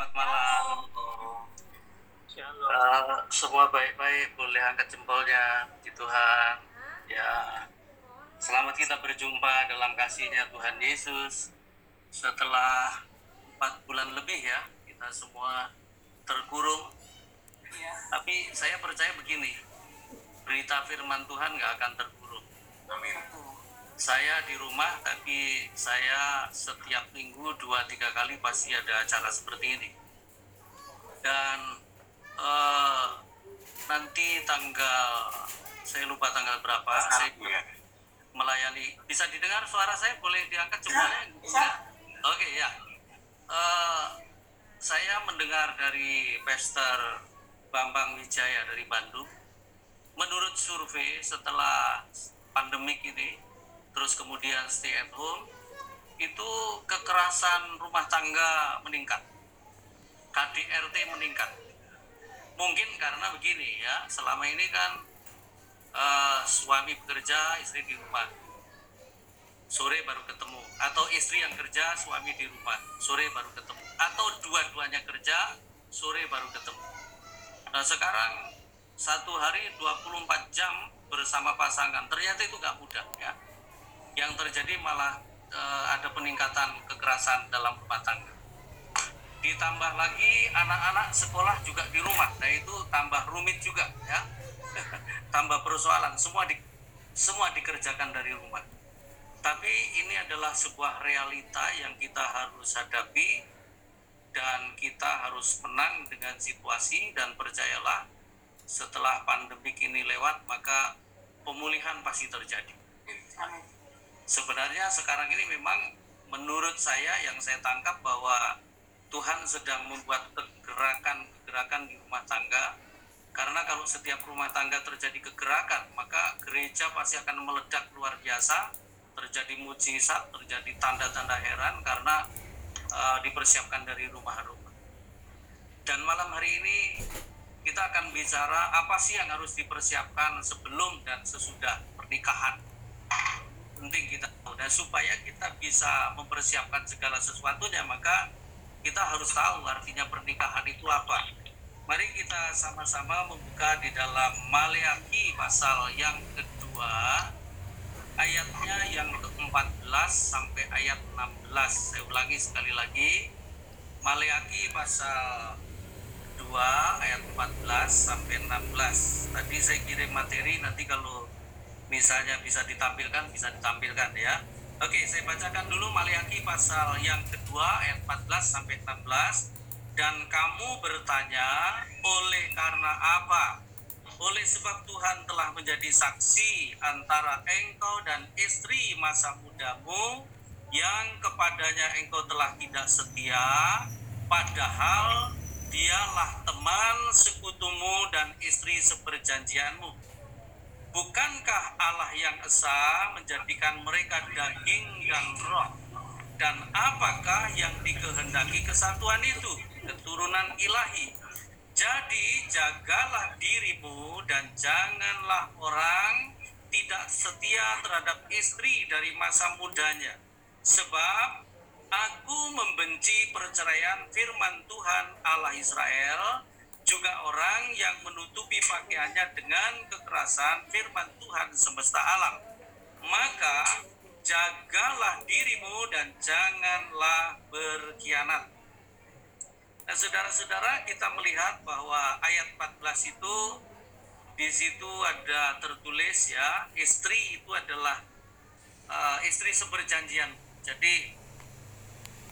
selamat malam. Uh, semua baik-baik, boleh angkat jempolnya di Tuhan. Ya, selamat kita berjumpa dalam kasihnya Tuhan Yesus. Setelah empat bulan lebih ya, kita semua terkurung. Tapi saya percaya begini, berita firman Tuhan nggak akan terkurung. Amin. Saya di rumah, tapi saya setiap minggu dua tiga kali pasti ada acara seperti ini. Dan eh, nanti tanggal saya lupa tanggal berapa saya Satu ya. melayani. Bisa didengar suara saya? Boleh diangkat jempolnya bisa. Oke ya. Eh, saya mendengar dari Pastor Bambang Wijaya dari Bandung. Menurut survei setelah pandemik ini terus kemudian stay at home itu kekerasan rumah tangga meningkat. KDRT meningkat. Mungkin karena begini ya selama ini kan eh, suami bekerja istri di rumah. Sore baru ketemu. Atau istri yang kerja suami di rumah. Sore baru ketemu. Atau dua-duanya kerja sore baru ketemu. Nah sekarang satu hari 24 jam bersama pasangan. Ternyata itu nggak mudah ya yang terjadi malah eh, ada peningkatan kekerasan dalam rumah tangga. Ditambah lagi anak-anak sekolah juga di rumah nah itu tambah rumit juga ya. Tambah persoalan semua di semua dikerjakan dari rumah. Tapi ini adalah sebuah realita yang kita harus hadapi dan kita harus menang dengan situasi dan percayalah setelah pandemik ini lewat maka pemulihan pasti terjadi. Amin. Sebenarnya sekarang ini memang menurut saya yang saya tangkap bahwa Tuhan sedang membuat kegerakan-kegerakan di rumah tangga. Karena kalau setiap rumah tangga terjadi kegerakan maka gereja pasti akan meledak luar biasa. Terjadi mujizat terjadi tanda-tanda heran karena eh, dipersiapkan dari rumah-rumah dan malam hari ini kita akan bicara apa sih yang harus dipersiapkan sebelum dan sesudah pernikahan penting kita tahu. Dan supaya kita bisa mempersiapkan segala sesuatunya maka kita harus tahu artinya pernikahan itu apa. Mari kita sama-sama membuka di dalam Maleakhi pasal yang kedua ayatnya yang ke-14 sampai ayat 16 saya ulangi sekali lagi. Maleakhi pasal 2 ayat 14 sampai 16 tadi saya kirim materi nanti kalau misalnya bisa ditampilkan bisa ditampilkan ya. Oke saya bacakan dulu Maleakhi pasal yang kedua ayat 14 sampai 16 dan kamu bertanya oleh karena apa? Oleh sebab Tuhan telah menjadi saksi antara engkau dan istri masa mudamu yang kepadanya engkau telah tidak setia padahal dialah teman sekutumu dan istri seperjanjianmu bukankah Allah yang esa menjadikan mereka daging dan roh? Dan apakah yang dikehendaki kesatuan itu? Keturunan ilahi. Jadi jagalah dirimu dan janganlah orang tidak setia terhadap istri dari masa mudanya. Sebab aku membenci perceraian firman Tuhan Allah Israel, juga orang yang menutupi pakaiannya dengan kekerasan firman Tuhan semesta alam. Maka jagalah dirimu dan janganlah berkhianat. Nah, saudara-saudara, kita melihat bahwa ayat 14 itu di situ ada tertulis ya, istri itu adalah uh, istri seperjanjian. Jadi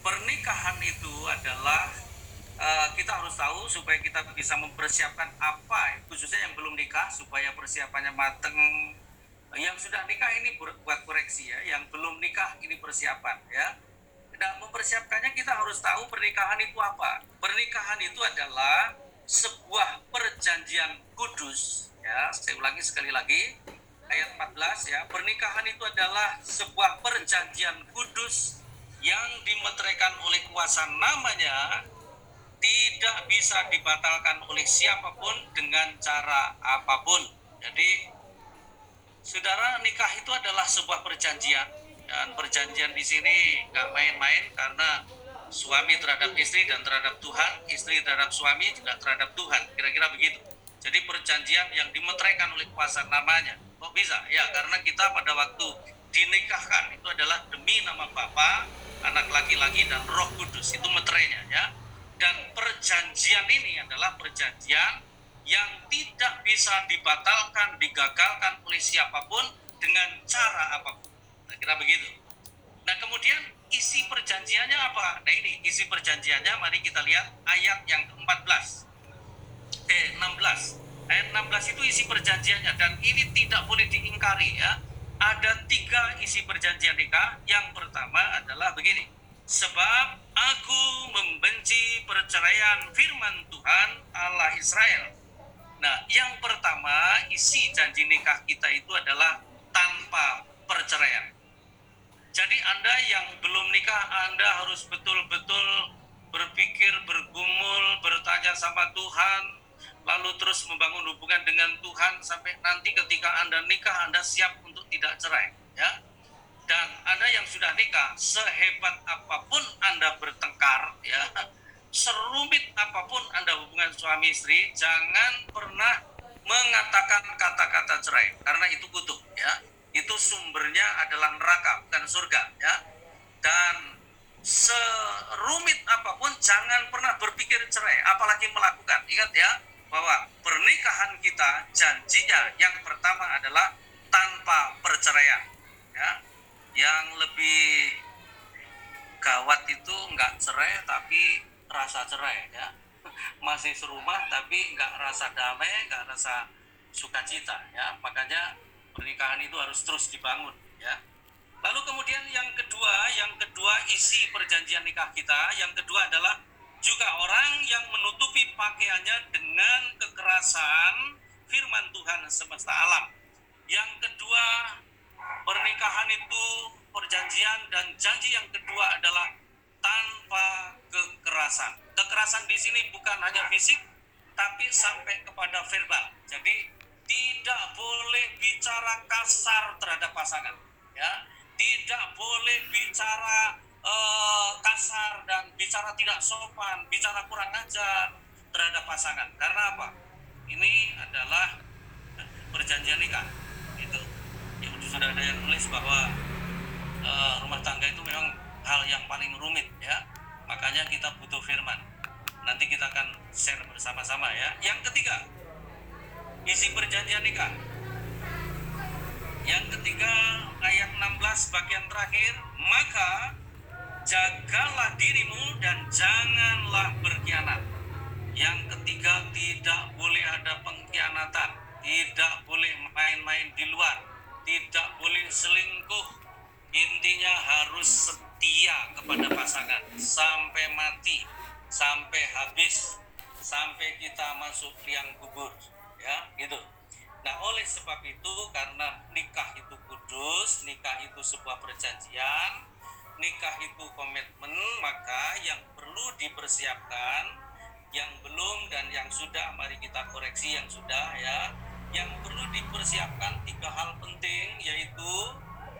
pernikahan itu adalah uh, kita harus tahu supaya kita bisa mempersiapkan apa khususnya yang belum nikah supaya persiapannya mateng yang sudah nikah ini buat koreksi ya yang belum nikah ini persiapan ya dan mempersiapkannya kita harus tahu pernikahan itu apa. Pernikahan itu adalah sebuah perjanjian kudus. Ya, saya ulangi sekali lagi ayat 14 ya. Pernikahan itu adalah sebuah perjanjian kudus yang dimeteraikan oleh kuasa namanya tidak bisa dibatalkan oleh siapa pun dengan cara apa pun. Jadi saudara nikah itu adalah sebuah perjanjian dan perjanjian di sini nggak main-main karena suami terhadap istri dan terhadap Tuhan, istri terhadap suami juga terhadap Tuhan. Kira-kira begitu. Jadi perjanjian yang dimeteraikan oleh kuasa namanya. Kok bisa? Ya, karena kita pada waktu dinikahkan itu adalah demi nama Bapa, anak laki-laki dan Roh Kudus. Itu meterainya ya. Dan perjanjian ini adalah perjanjian yang tidak bisa dibatalkan, digagalkan oleh siapa pun dengan cara apa pun. Nah, kira begitu. Nah, kemudian isi perjanjiannya apa? Nah, ini isi perjanjiannya mari kita lihat ayat yang ke-14. Eh, 16. Ayat 16 itu isi perjanjiannya dan ini tidak boleh diingkari ya. Ada tiga isi perjanjian nikah. Yang pertama adalah begini. Sebab aku membenci perceraian firman Tuhan Allah Israel. Nah, yang pertama isi janji nikah kita itu adalah tanpa perceraian. Jadi Anda yang belum nikah, Anda harus betul-betul berpikir, bergumul, bertanya sama Tuhan, lalu terus membangun hubungan dengan Tuhan sampai nanti ketika Anda nikah, Anda siap untuk tidak cerai, ya. Dan Anda yang sudah nikah, sehebat apa pun Anda bertengkar, ya, serumit apa pun Anda hubungan suami istri, jangan pernah mengatakan kata-kata cerai karena itu kutuk, ya. Itu sumbernya adalah neraka bukan surga ya. Dan serumit apa pun jangan pernah berpikir cerai apalagi melakukan. Ingat ya bahwa pernikahan kita janjinya yang pertama adalah tanpa perceraian ya yang lebih gawat itu nggak cerai tapi rasa cerai ya. Masih serumah tapi nggak rasa damai nggak rasa sukacita ya. Makanya pernikahan itu harus terus dibangun ya. Lalu kemudian yang kedua yang kedua isi perjanjian nikah kita. Yang kedua adalah juga orang yang menutupi pakaiannya dengan kekerasan firman Tuhan semesta alam. Yang kedua pernikahan itu perjanjian dan janji yang kedua adalah tanpa kekerasan. Kekerasan di sini bukan hanya fisik tapi sampai kepada verbal. Jadi tidak boleh bicara kasar terhadap pasangan ya. Tidak boleh bicara uh, kasar dan bicara tidak sopan bicara kurang ajar terhadap pasangan. Karena apa? Ini adalah perjanjian nikah sudah ada yang nulis bahwa uh, rumah tangga itu memang hal yang paling rumit ya makanya kita butuh firman nanti kita akan share bersama-sama ya yang ketiga isi perjanjian nikah. Yang ketiga ayat 16 bagian terakhir, maka jagalah dirimu dan janganlah berkhianat. Yang ketiga tidak boleh ada pengkhianatan, tidak boleh main-main di luar, tidak boleh selingkuh. Intinya harus setia kepada pasangan. Sampai mati, sampai habis, sampai kita masuk liang kubur. Ya gitu. Nah oleh sebab itu karena nikah itu kudus nikah itu sebuah perjanjian nikah itu komitmen maka yang perlu dipersiapkan yang belum dan yang sudah mari kita koreksi yang sudah ya yang perlu dipersiapkan tiga hal penting yaitu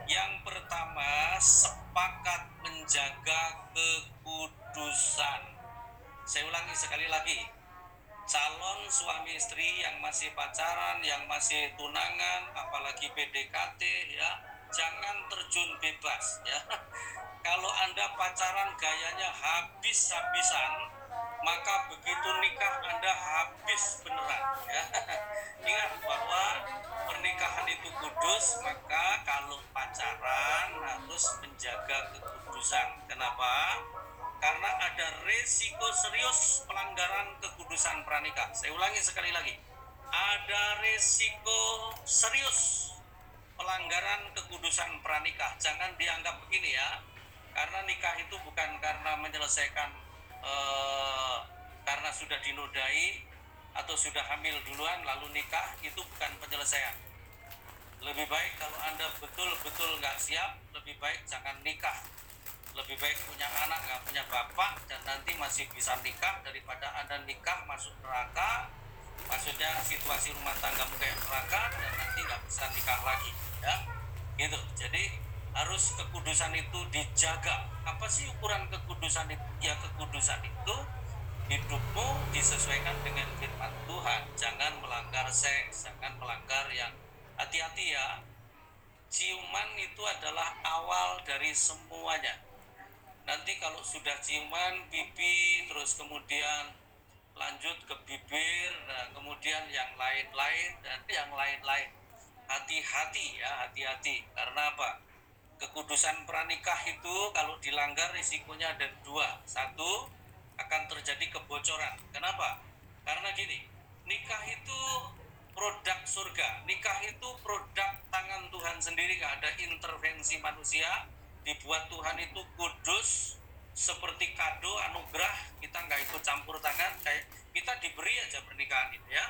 yang pertama sepakat menjaga kekudusan saya ulangi sekali lagi calon suami istri yang masih pacaran, yang masih tunangan, apalagi PDKT ya, jangan terjun bebas ya. Kalau Anda pacaran gayanya habis-habisan, maka begitu nikah Anda habis beneran ya. Ingat bahwa pernikahan itu kudus, maka kalau pacaran harus menjaga kekudusan. Kenapa? karena ada resiko serius pelanggaran kekudusan pranikah. Saya ulangi sekali lagi. Ada resiko serius pelanggaran kekudusan pranikah. Jangan dianggap begini ya. Karena nikah itu bukan karena menyelesaikan eh, karena sudah dinodai atau sudah hamil duluan lalu nikah itu bukan penyelesaian. Lebih baik kalau Anda betul-betul nggak siap, lebih baik jangan nikah. Lebih baik punya anak nggak punya bapak dan nanti masih bisa nikah daripada anda nikah masuk neraka. Maksudnya situasi rumah tangga kayak neraka dan nanti nggak bisa nikah lagi ya. Gitu. Jadi harus kekudusan itu dijaga. Apa sih ukuran kekudusan itu? Ya kekudusan itu hidupmu disesuaikan dengan firman Tuhan. Jangan melanggar seks, jangan melanggar yang hati-hati ya. Ciuman itu adalah awal dari semuanya. Nanti kalau sudah ciuman pipi terus kemudian lanjut ke bibir, nah kemudian yang lain-lain dan yang lain-lain. Hati-hati ya, hati-hati. Karena apa? Kekudusan pranikah itu kalau dilanggar risikonya ada dua. Satu, akan terjadi kebocoran. Kenapa? Karena gini, nikah itu produk surga. Nikah itu produk tangan Tuhan sendiri, nggak ada intervensi manusia. Dibuat Tuhan itu kudus, seperti kado anugerah kita nggak ikut campur tangan kayak kita diberi aja pernikahan itu ya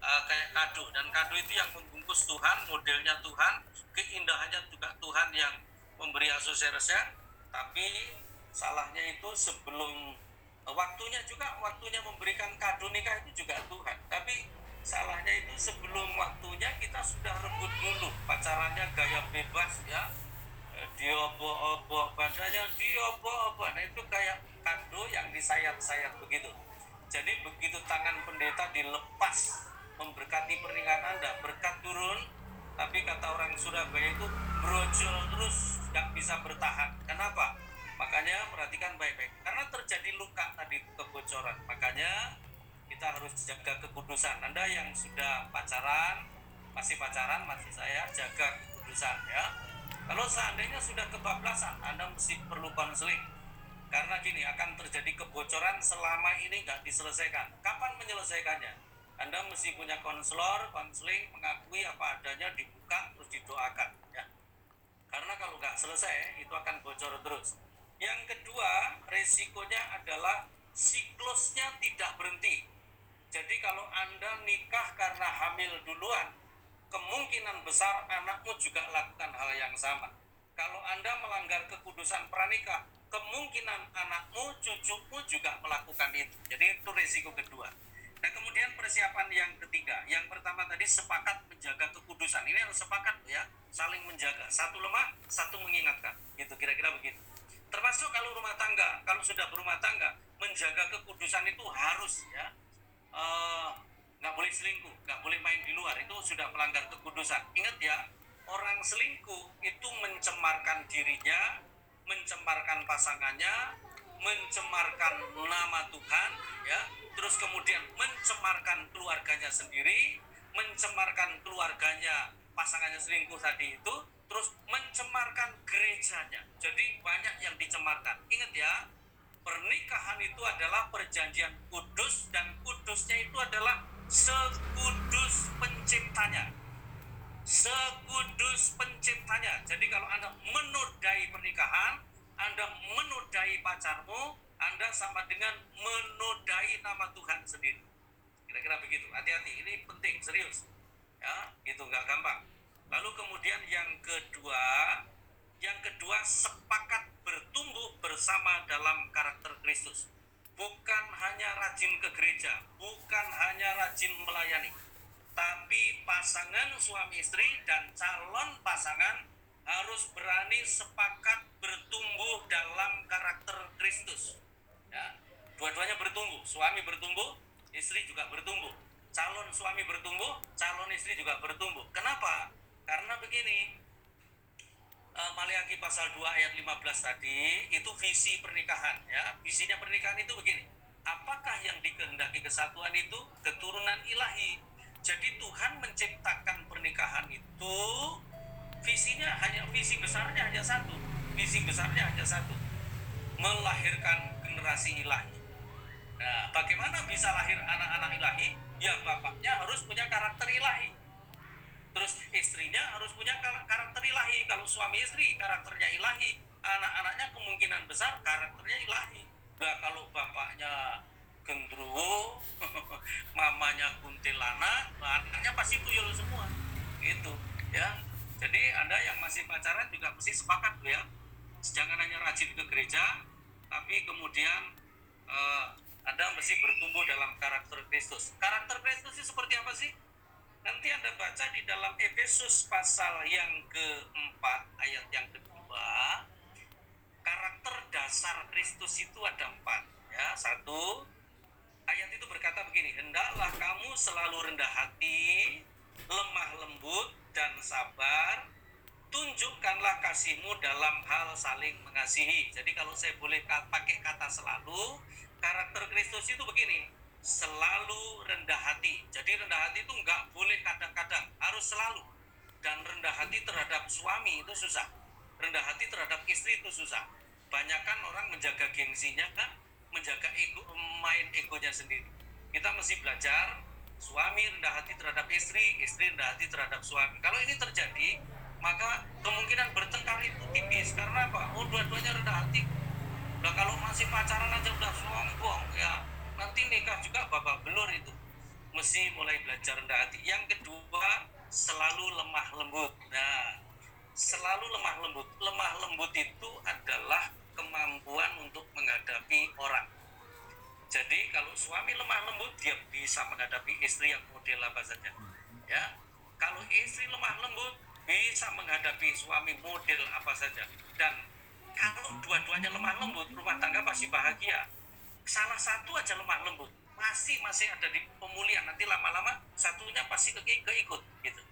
uh, kayak kado dan kado itu yang membungkus Tuhan modelnya Tuhan keindahannya juga Tuhan yang memberi asosiasinya tapi salahnya itu sebelum waktunya juga waktunya memberikan kado nikah itu juga Tuhan. Tapi salahnya itu sebelum waktunya kita sudah rebut dulu. Pacarannya gaya bebas ya. Eh, diobo-obo badannya diobo-obo. Nah itu kayak kado yang disayat-sayat begitu. Jadi begitu tangan pendeta dilepas memberkati pernikahan Anda, berkat turun, tapi kata orang Surabaya itu brojol terus, nggak bisa bertahan. Kenapa? Makanya perhatikan baik-baik. Karena terjadi luka tadi kebocoran. Makanya kita harus jaga kekudusan. Anda yang sudah pacaran, masih pacaran, masih saya jaga kekudusan ya. Kalau seandainya sudah kebablasan, Anda mesti perlu konseling. Karena gini, akan terjadi kebocoran selama ini nggak diselesaikan. Kapan menyelesaikannya? Anda mesti punya konselor, konseling, mengakui apa adanya, dibuka, terus didoakan. Ya. Karena kalau nggak selesai, itu akan bocor terus. Yang kedua, resikonya adalah siklusnya tidak berhenti. Jadi kalau Anda nikah karena hamil duluan, kemungkinan besar anakmu juga lakukan hal yang sama. Kalau Anda melanggar kekudusan pranikah, kemungkinan anakmu, cucumu juga melakukan itu. Jadi itu resiko kedua. Nah kemudian persiapan yang ketiga, yang pertama tadi sepakat menjaga kekudusan. Ini harus sepakat ya, saling menjaga. Satu lemah, satu mengingatkan. Gitu kira-kira begitu. Termasuk kalau rumah tangga, kalau sudah berumah tangga, menjaga kekudusan itu harus ya. Uh, nggak boleh selingkuh, nggak boleh main di luar. Itu sudah melanggar kekudusan. Ingat ya, orang selingkuh itu mencemarkan dirinya, mencemarkan pasangannya, mencemarkan nama Tuhan, ya, terus kemudian mencemarkan keluarganya sendiri, mencemarkan keluarganya pasangannya selingkuh tadi itu, terus mencemarkan gerejanya. Jadi banyak yang dicemarkan. Ingat ya, pernikahan itu adalah perjanjian kudus dan kudusnya itu adalah sekudus penciptanya. Sekudus penciptanya. Jadi kalau Anda menodai pernikahan, Anda menodai pacarmu, anda sama dengan menodai nama Tuhan sendiri. Kira-kira begitu. Hati-hati, ini penting, serius. Ya, itu nggak gampang. Lalu kemudian yang kedua, yang kedua sepakat bertumbuh bersama dalam karakter Kristus. Bukan hanya rajin ke gereja, bukan hanya rajin melayani, tapi pasangan suami istri dan calon pasangan harus berani sepakat bertumbuh dalam karakter Kristus dua-duanya bertumbuh. Suami bertumbuh istri juga bertumbuh. Calon suami bertumbuh calon istri juga bertumbuh. Kenapa? Karena begini uh, Maliaki pasal 2 ayat 15 tadi itu visi pernikahan ya. Visinya pernikahan itu begini. Apakah yang dikehendaki kesatuan itu? Keturunan ilahi. Jadi Tuhan menciptakan pernikahan itu visinya hanya visi besarnya hanya satu. Visi besarnya hanya satu. Melahirkan generasi ilahi. Nah, bagaimana bisa lahir anak-anak ilahi? Ya bapaknya harus punya karakter ilahi. Terus istrinya harus punya karakter ilahi. Kalau suami istri karakternya ilahi, anak-anaknya kemungkinan besar karakternya ilahi. Nah, kalau bapaknya gendruwo, mamanya kuntilanak, anaknya pasti tuyul semua. Itu, ya. Jadi Anda yang masih pacaran juga mesti sepakat ya. Jangan hanya rajin ke gereja, tapi kemudian uh, Anda mesti bertumbuh dalam karakter Kristus. Karakter Kristus itu seperti apa sih? Nanti Anda baca di dalam Efesus pasal yang keempat, ayat yang kedua, karakter dasar Kristus itu ada empat. Ya, satu, ayat itu berkata begini, hendaklah kamu selalu rendah hati, lemah lembut, dan sabar, tunjukkanlah kasihmu dalam hal saling mengasihi. Jadi kalau saya boleh pakai kata selalu, karakter Kristus itu begini, selalu rendah hati. Jadi rendah hati itu nggak boleh kadang-kadang, harus selalu. Dan rendah hati terhadap suami itu susah. Rendah hati terhadap istri itu susah. Banyak kan orang menjaga gengsinya kan, menjaga ego, main egonya sendiri. Kita mesti belajar suami rendah hati terhadap istri, istri rendah hati terhadap suami. Kalau ini terjadi, maka kemungkinan bertengkar itu tipis karena apa? Oh dua-duanya rendah hati. Nah kalau masih pacaran aja udah sombong ya nanti nikah juga babak belur itu. Mesti mulai belajar rendah hati. Yang kedua selalu lemah lembut. Nah selalu lemah lembut. Lemah lembut itu adalah kemampuan untuk menghadapi orang. Jadi kalau suami lemah lembut dia bisa menghadapi istri yang model apa saja. Ya, kalau istri lemah lembut bisa menghadapi suami model apa saja dan kalau dua-duanya lemah lembut rumah tangga pasti bahagia. Salah satu aja lemah lembut. Masih masih ada di pemulihan. Nanti lama-lama satunya pasti ke keikut gitu.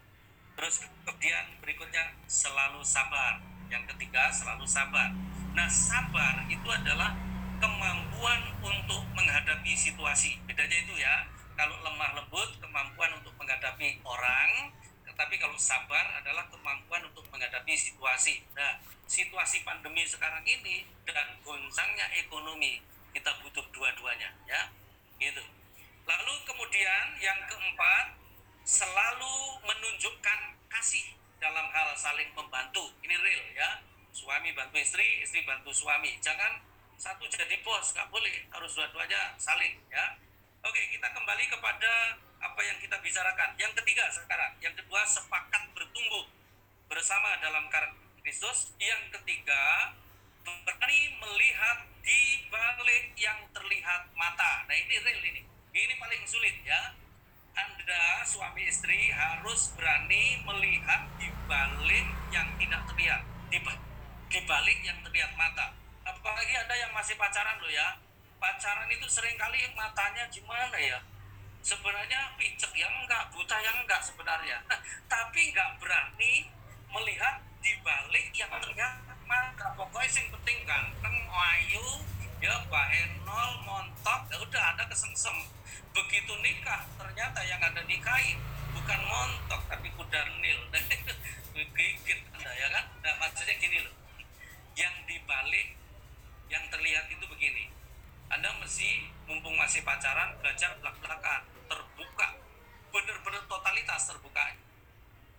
Terus kemudian berikutnya selalu sabar. Yang ketiga selalu sabar. Nah sabar itu adalah kemampuan untuk menghadapi situasi. Bedanya itu ya kalau lemah lembut kemampuan untuk menghadapi orang tetapi kalau sabar adalah kemampuan untuk menghadapi situasi. Nah, situasi pandemi sekarang ini dan goncangnya ekonomi, kita butuh dua-duanya, ya. Gitu. Lalu kemudian yang keempat, selalu menunjukkan kasih dalam hal saling membantu. Ini real ya. Suami bantu istri, istri bantu suami. Jangan satu jadi bos, nggak boleh. Harus dua-duanya saling ya. Oke, kita kembali kepada apa yang kita bicarakan. Yang ketiga sekarang, yang kedua sepakat bertumbuh bersama dalam Kristus. Yang ketiga berani melihat di balik yang terlihat mata. Nah ini real ini. Ini paling sulit ya. Anda suami istri harus berani melihat di balik yang tidak terlihat. Di, di balik yang terlihat mata. Apalagi ada yang masih pacaran loh ya. Pacaran itu sering kali matanya gimana ya? Sebenarnya picek yang enggak, buta yang enggak sebenarnya. Tapi enggak berani melihat di balik yang terlihat maka pokoknya sing penting ganteng, ayu, ya nol, montok, ya udah ada kesengsem. Begitu nikah, ternyata yang ada nikahin bukan montok tapi kudarnil. Gigit anda ya kan? Nah, maksudnya gini loh. Yang dibalik yang terlihat itu begini. Anda mesti mumpung masih pacaran belajar belak-belakan terbuka benar-benar totalitas terbuka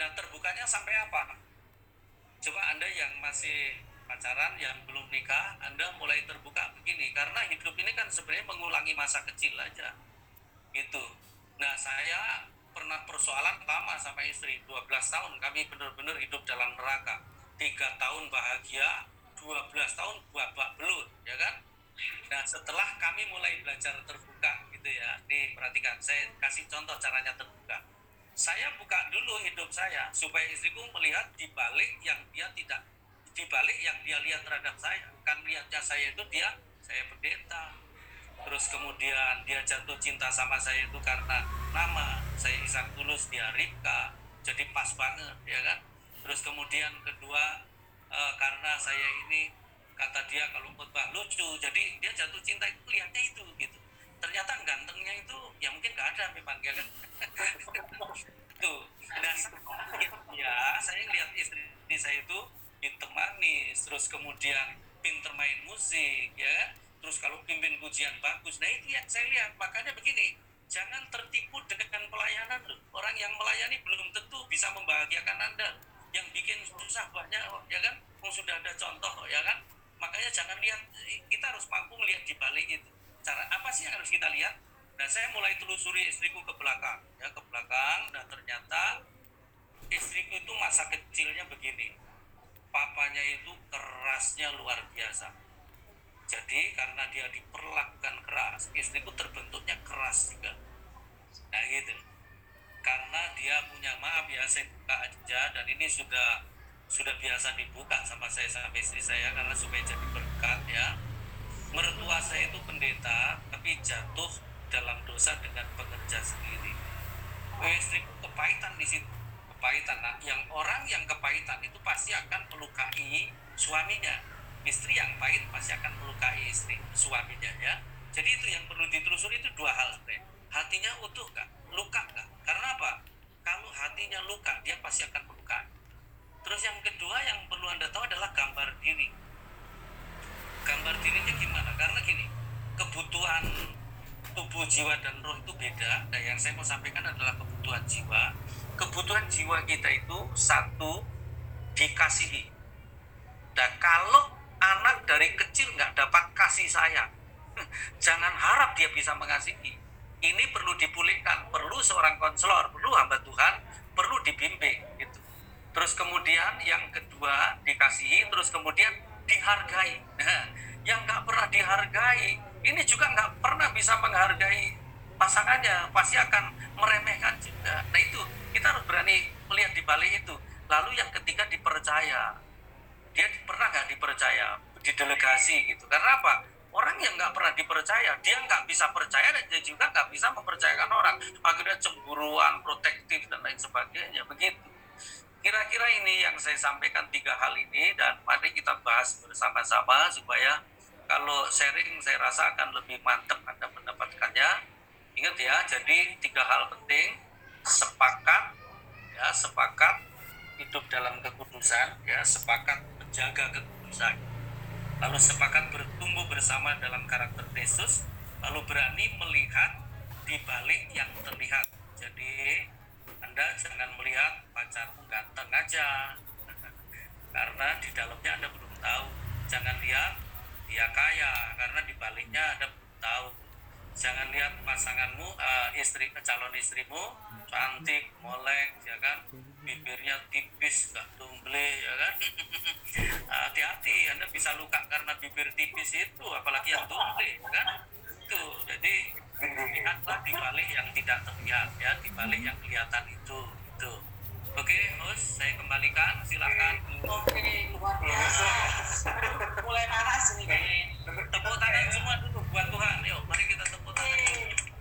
dan terbukanya sampai apa coba anda yang masih pacaran yang belum nikah anda mulai terbuka begini karena hidup ini kan sebenarnya mengulangi masa kecil aja gitu nah saya pernah lama sama istri 12 tahun kami benar-benar hidup dalam neraka tiga tahun bahagia 12 tahun babak belut ya kan Nah, setelah kami mulai belajar terbuka gitu ya, nih perhatikan, saya kasih contoh caranya terbuka. Saya buka dulu hidup saya supaya istriku melihat di balik yang dia tidak, di balik yang dia lihat terhadap saya. Kan lihatnya saya itu dia, saya pendeta. Terus kemudian dia jatuh cinta sama saya itu karena nama saya Isak Tulus, dia Rika, jadi pas banget ya kan. Terus kemudian kedua e, karena saya ini kata dia kalau khotbah lucu jadi dia jatuh cinta itu lihatnya itu gitu. Ternyata gantengnya itu ya mungkin gak ada memang ya kan? Tuh dan ya saya lihat istri saya itu pinter manis terus kemudian pinter main musik ya terus kalau pimpin pujian bagus nah itu yang saya lihat. Makanya begini jangan tertipu dengan pelayanan. Orang yang melayani belum tentu bisa membahagiakan anda. Yang bikin susah banyak ya kan? Sudah ada contoh ya kan? Makanya jangan lihat kita harus mampu melihat di balik itu. Cara apa sih yang harus kita lihat? Dan saya mulai telusuri istriku ke belakang ya ke belakang. Dan ternyata istriku itu masa kecilnya begini. Papanya itu kerasnya luar biasa jadi karena dia diperlakukan keras istriku terbentuknya keras juga. Nah gitu. Karena dia punya maaf ya saya buka aja dan ini sudah sudah biasa dibuka sama saya sama istri saya karena supaya jadi berkat ya. Mertua saya itu pendeta tapi jatuh dalam dosa dengan pekerja sendiri. Istriku kepahitan di situ. Kepahitan. Nah yang orang yang kepahitan itu pasti akan melukai suaminya istri yang pahit pasti akan melukai istri suaminya ya. Jadi itu yang perlu ditelusuri itu dua hal sebenarnya hatinya utuh gak luka gak karena apa? Kalau hatinya luka dia pasti akan melukai terus yang kedua yang perlu anda tahu adalah gambar diri. Gambar dirinya gimana? Karena gini kebutuhan tubuh jiwa dan roh itu beda. Nah yang saya mau sampaikan adalah kebutuhan jiwa. Kebutuhan jiwa kita itu satu dikasihi. Dan kalau anak dari kecil nggak dapat kasih sayang. Jangan harap dia bisa mengasihi. Ini perlu dipulihkan perlu seorang konselor perlu hamba Tuhan perlu dibimbing gitu. Terus kemudian yang kedua dikasihi terus kemudian dihargai. Nah, yang nggak pernah dihargai ini juga nggak pernah bisa menghargai pasangannya pasti akan meremehkan juga. Nah itu kita harus berani melihat di balik itu. Lalu yang ketiga dipercaya dia pernah nggak dipercaya di delegasi gitu? Karena apa? Orang yang nggak pernah dipercaya dia nggak bisa percaya dan dia juga nggak bisa mempercayakan orang. Akhirnya cemburuan protektif dan lain sebagainya. Begitu. Kira-kira ini yang saya sampaikan tiga hal ini dan mari kita bahas bersama-sama supaya kalau sharing saya rasa akan lebih mantap anda mendapatkannya. Ingat ya jadi tiga hal penting. Sepakat ya sepakat hidup dalam kekudusan ya sepakat menjaga kekudusan lalu sepakat bertumbuh bersama dalam karakter Yesus lalu berani melihat di balik yang terlihat. Jadi anda jangan melihat pacarmu ganteng aja. Karena di dalamnya anda belum tahu. Jangan lihat dia kaya karena di baliknya anda belum tahu. Jangan lihat pasanganmu uh, istri calon istrimu cantik molek ya kan bibirnya tipis nggak tumble ya kan? Nah, hati-hati anda bisa luka karena bibir tipis itu apalagi yang tumble ya kan? Itu jadi lihatlah di balik yang tidak terlihat ya Di balik yang kelihatan itu itu. Oke host saya kembalikan silakan. oke luar biasa. Mulai panas nih kan tepuk tangan semua dulu buat Tuhan. Yuk mari kita tepuk tangan.